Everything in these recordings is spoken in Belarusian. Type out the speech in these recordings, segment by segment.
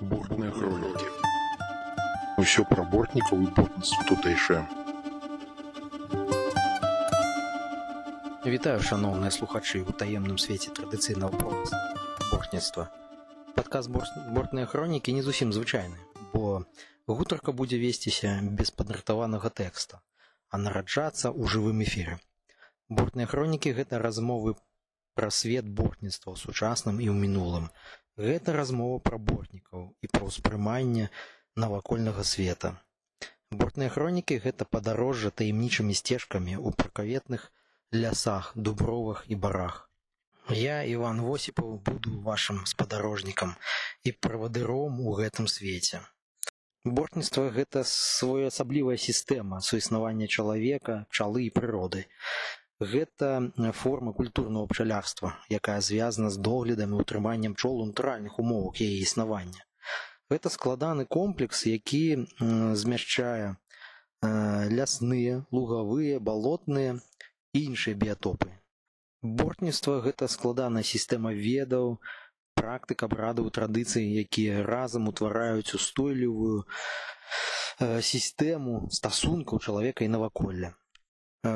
Бортныя хронікі. Усё пра бортнікаў і бортніцтва тутэйшае. Вітаю шаноўныя слухачы ў таемным свеце традыцыйнага бортніцтва. Падказ бортныя хронікі не зусім звычайны, бо гутарка будзе весціся без падрыхтаванага тэкста, а нараджацца ў жывым эфіры. Бортныя хронікі гэта размовы пра свет бортніцтва ў сучасным і ў мінулым. Гэта размова пра бортнікаў і пра ўспрыманне навакольнага света. Бортныя хронікі гэта падарожжа таемнічымі сцежкамі ў пракаветных лясах, дубровах і барах. Я Іван Восіпаў буду вашым спадарожнікам і правадыром у гэтым свеце. Бортніцтва гэта своеасаблівая сістэма суіснавання чалавека, пчалы і прыроды. Гэта форма культурнага пчалярства, якая звязана з доглядам і утрыманнем пчол у натуральных умовах яе існавання. Гэта складаны комплекс, які змяшчае лясныя, лугавыя, балотныя і іншыя біятопы. Бортніцтва гэта складаная сістэма ведаў, практык абрадаў традыцый, якія разам утвараюць устойлівую сістэму стасункаў чалавека і наваколля.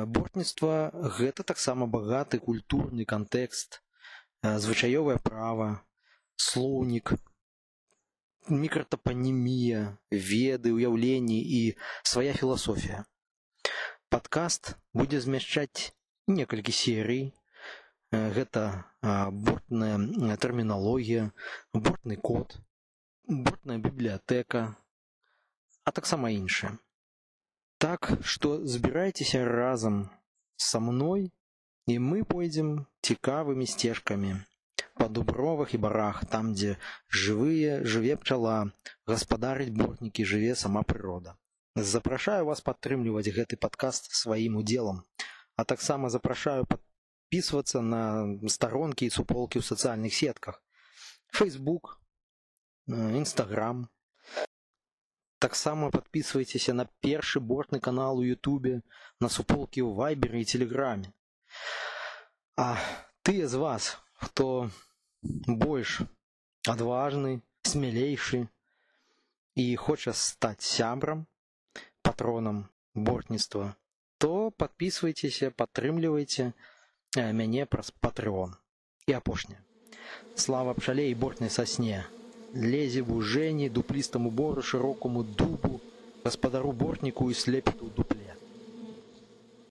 Бортніцтва гэта таксама багаты культурны кантэкст, звычаёвае права, слоўнік, мікратапанемія, веды, уяўленні і свая філасофія. Падкаст будзе змяшчаць некалькі серый. Гэта бортная тэрміналогія, бортны код, бортная бібліятэка, а таксама іншае. Так што збірайцеся разам са мной і мы пойдзем цікавымі сцежкамі па дубровах і барах, там, дзе жывыя жыве пчала, гаспадарыць бортнікі жыве сама прырода. Запрашаю вас падтрымліваць гэты падкаст сваім удзелам, а таксама запрашаю падпісвацца на старонкі і суполкі ў сацыяльных сетках. Facebook, Instagram, таксама подписывайтеся на першы бортны канал у Ютубе, на суполкі ў вайберы і телеграме. А тыя з вас, хто больш адважны, смялейшы і хоча стаць сябрам, патронам бортніцтва, то подписывайтеся, падтрымлівайце мяне праз патрыон. І апошняе. Слава пчале і бортнай сасне Лезе вужэні дуплістаму бору шырокаму дубу гаспадару бортніку і слепіту дупле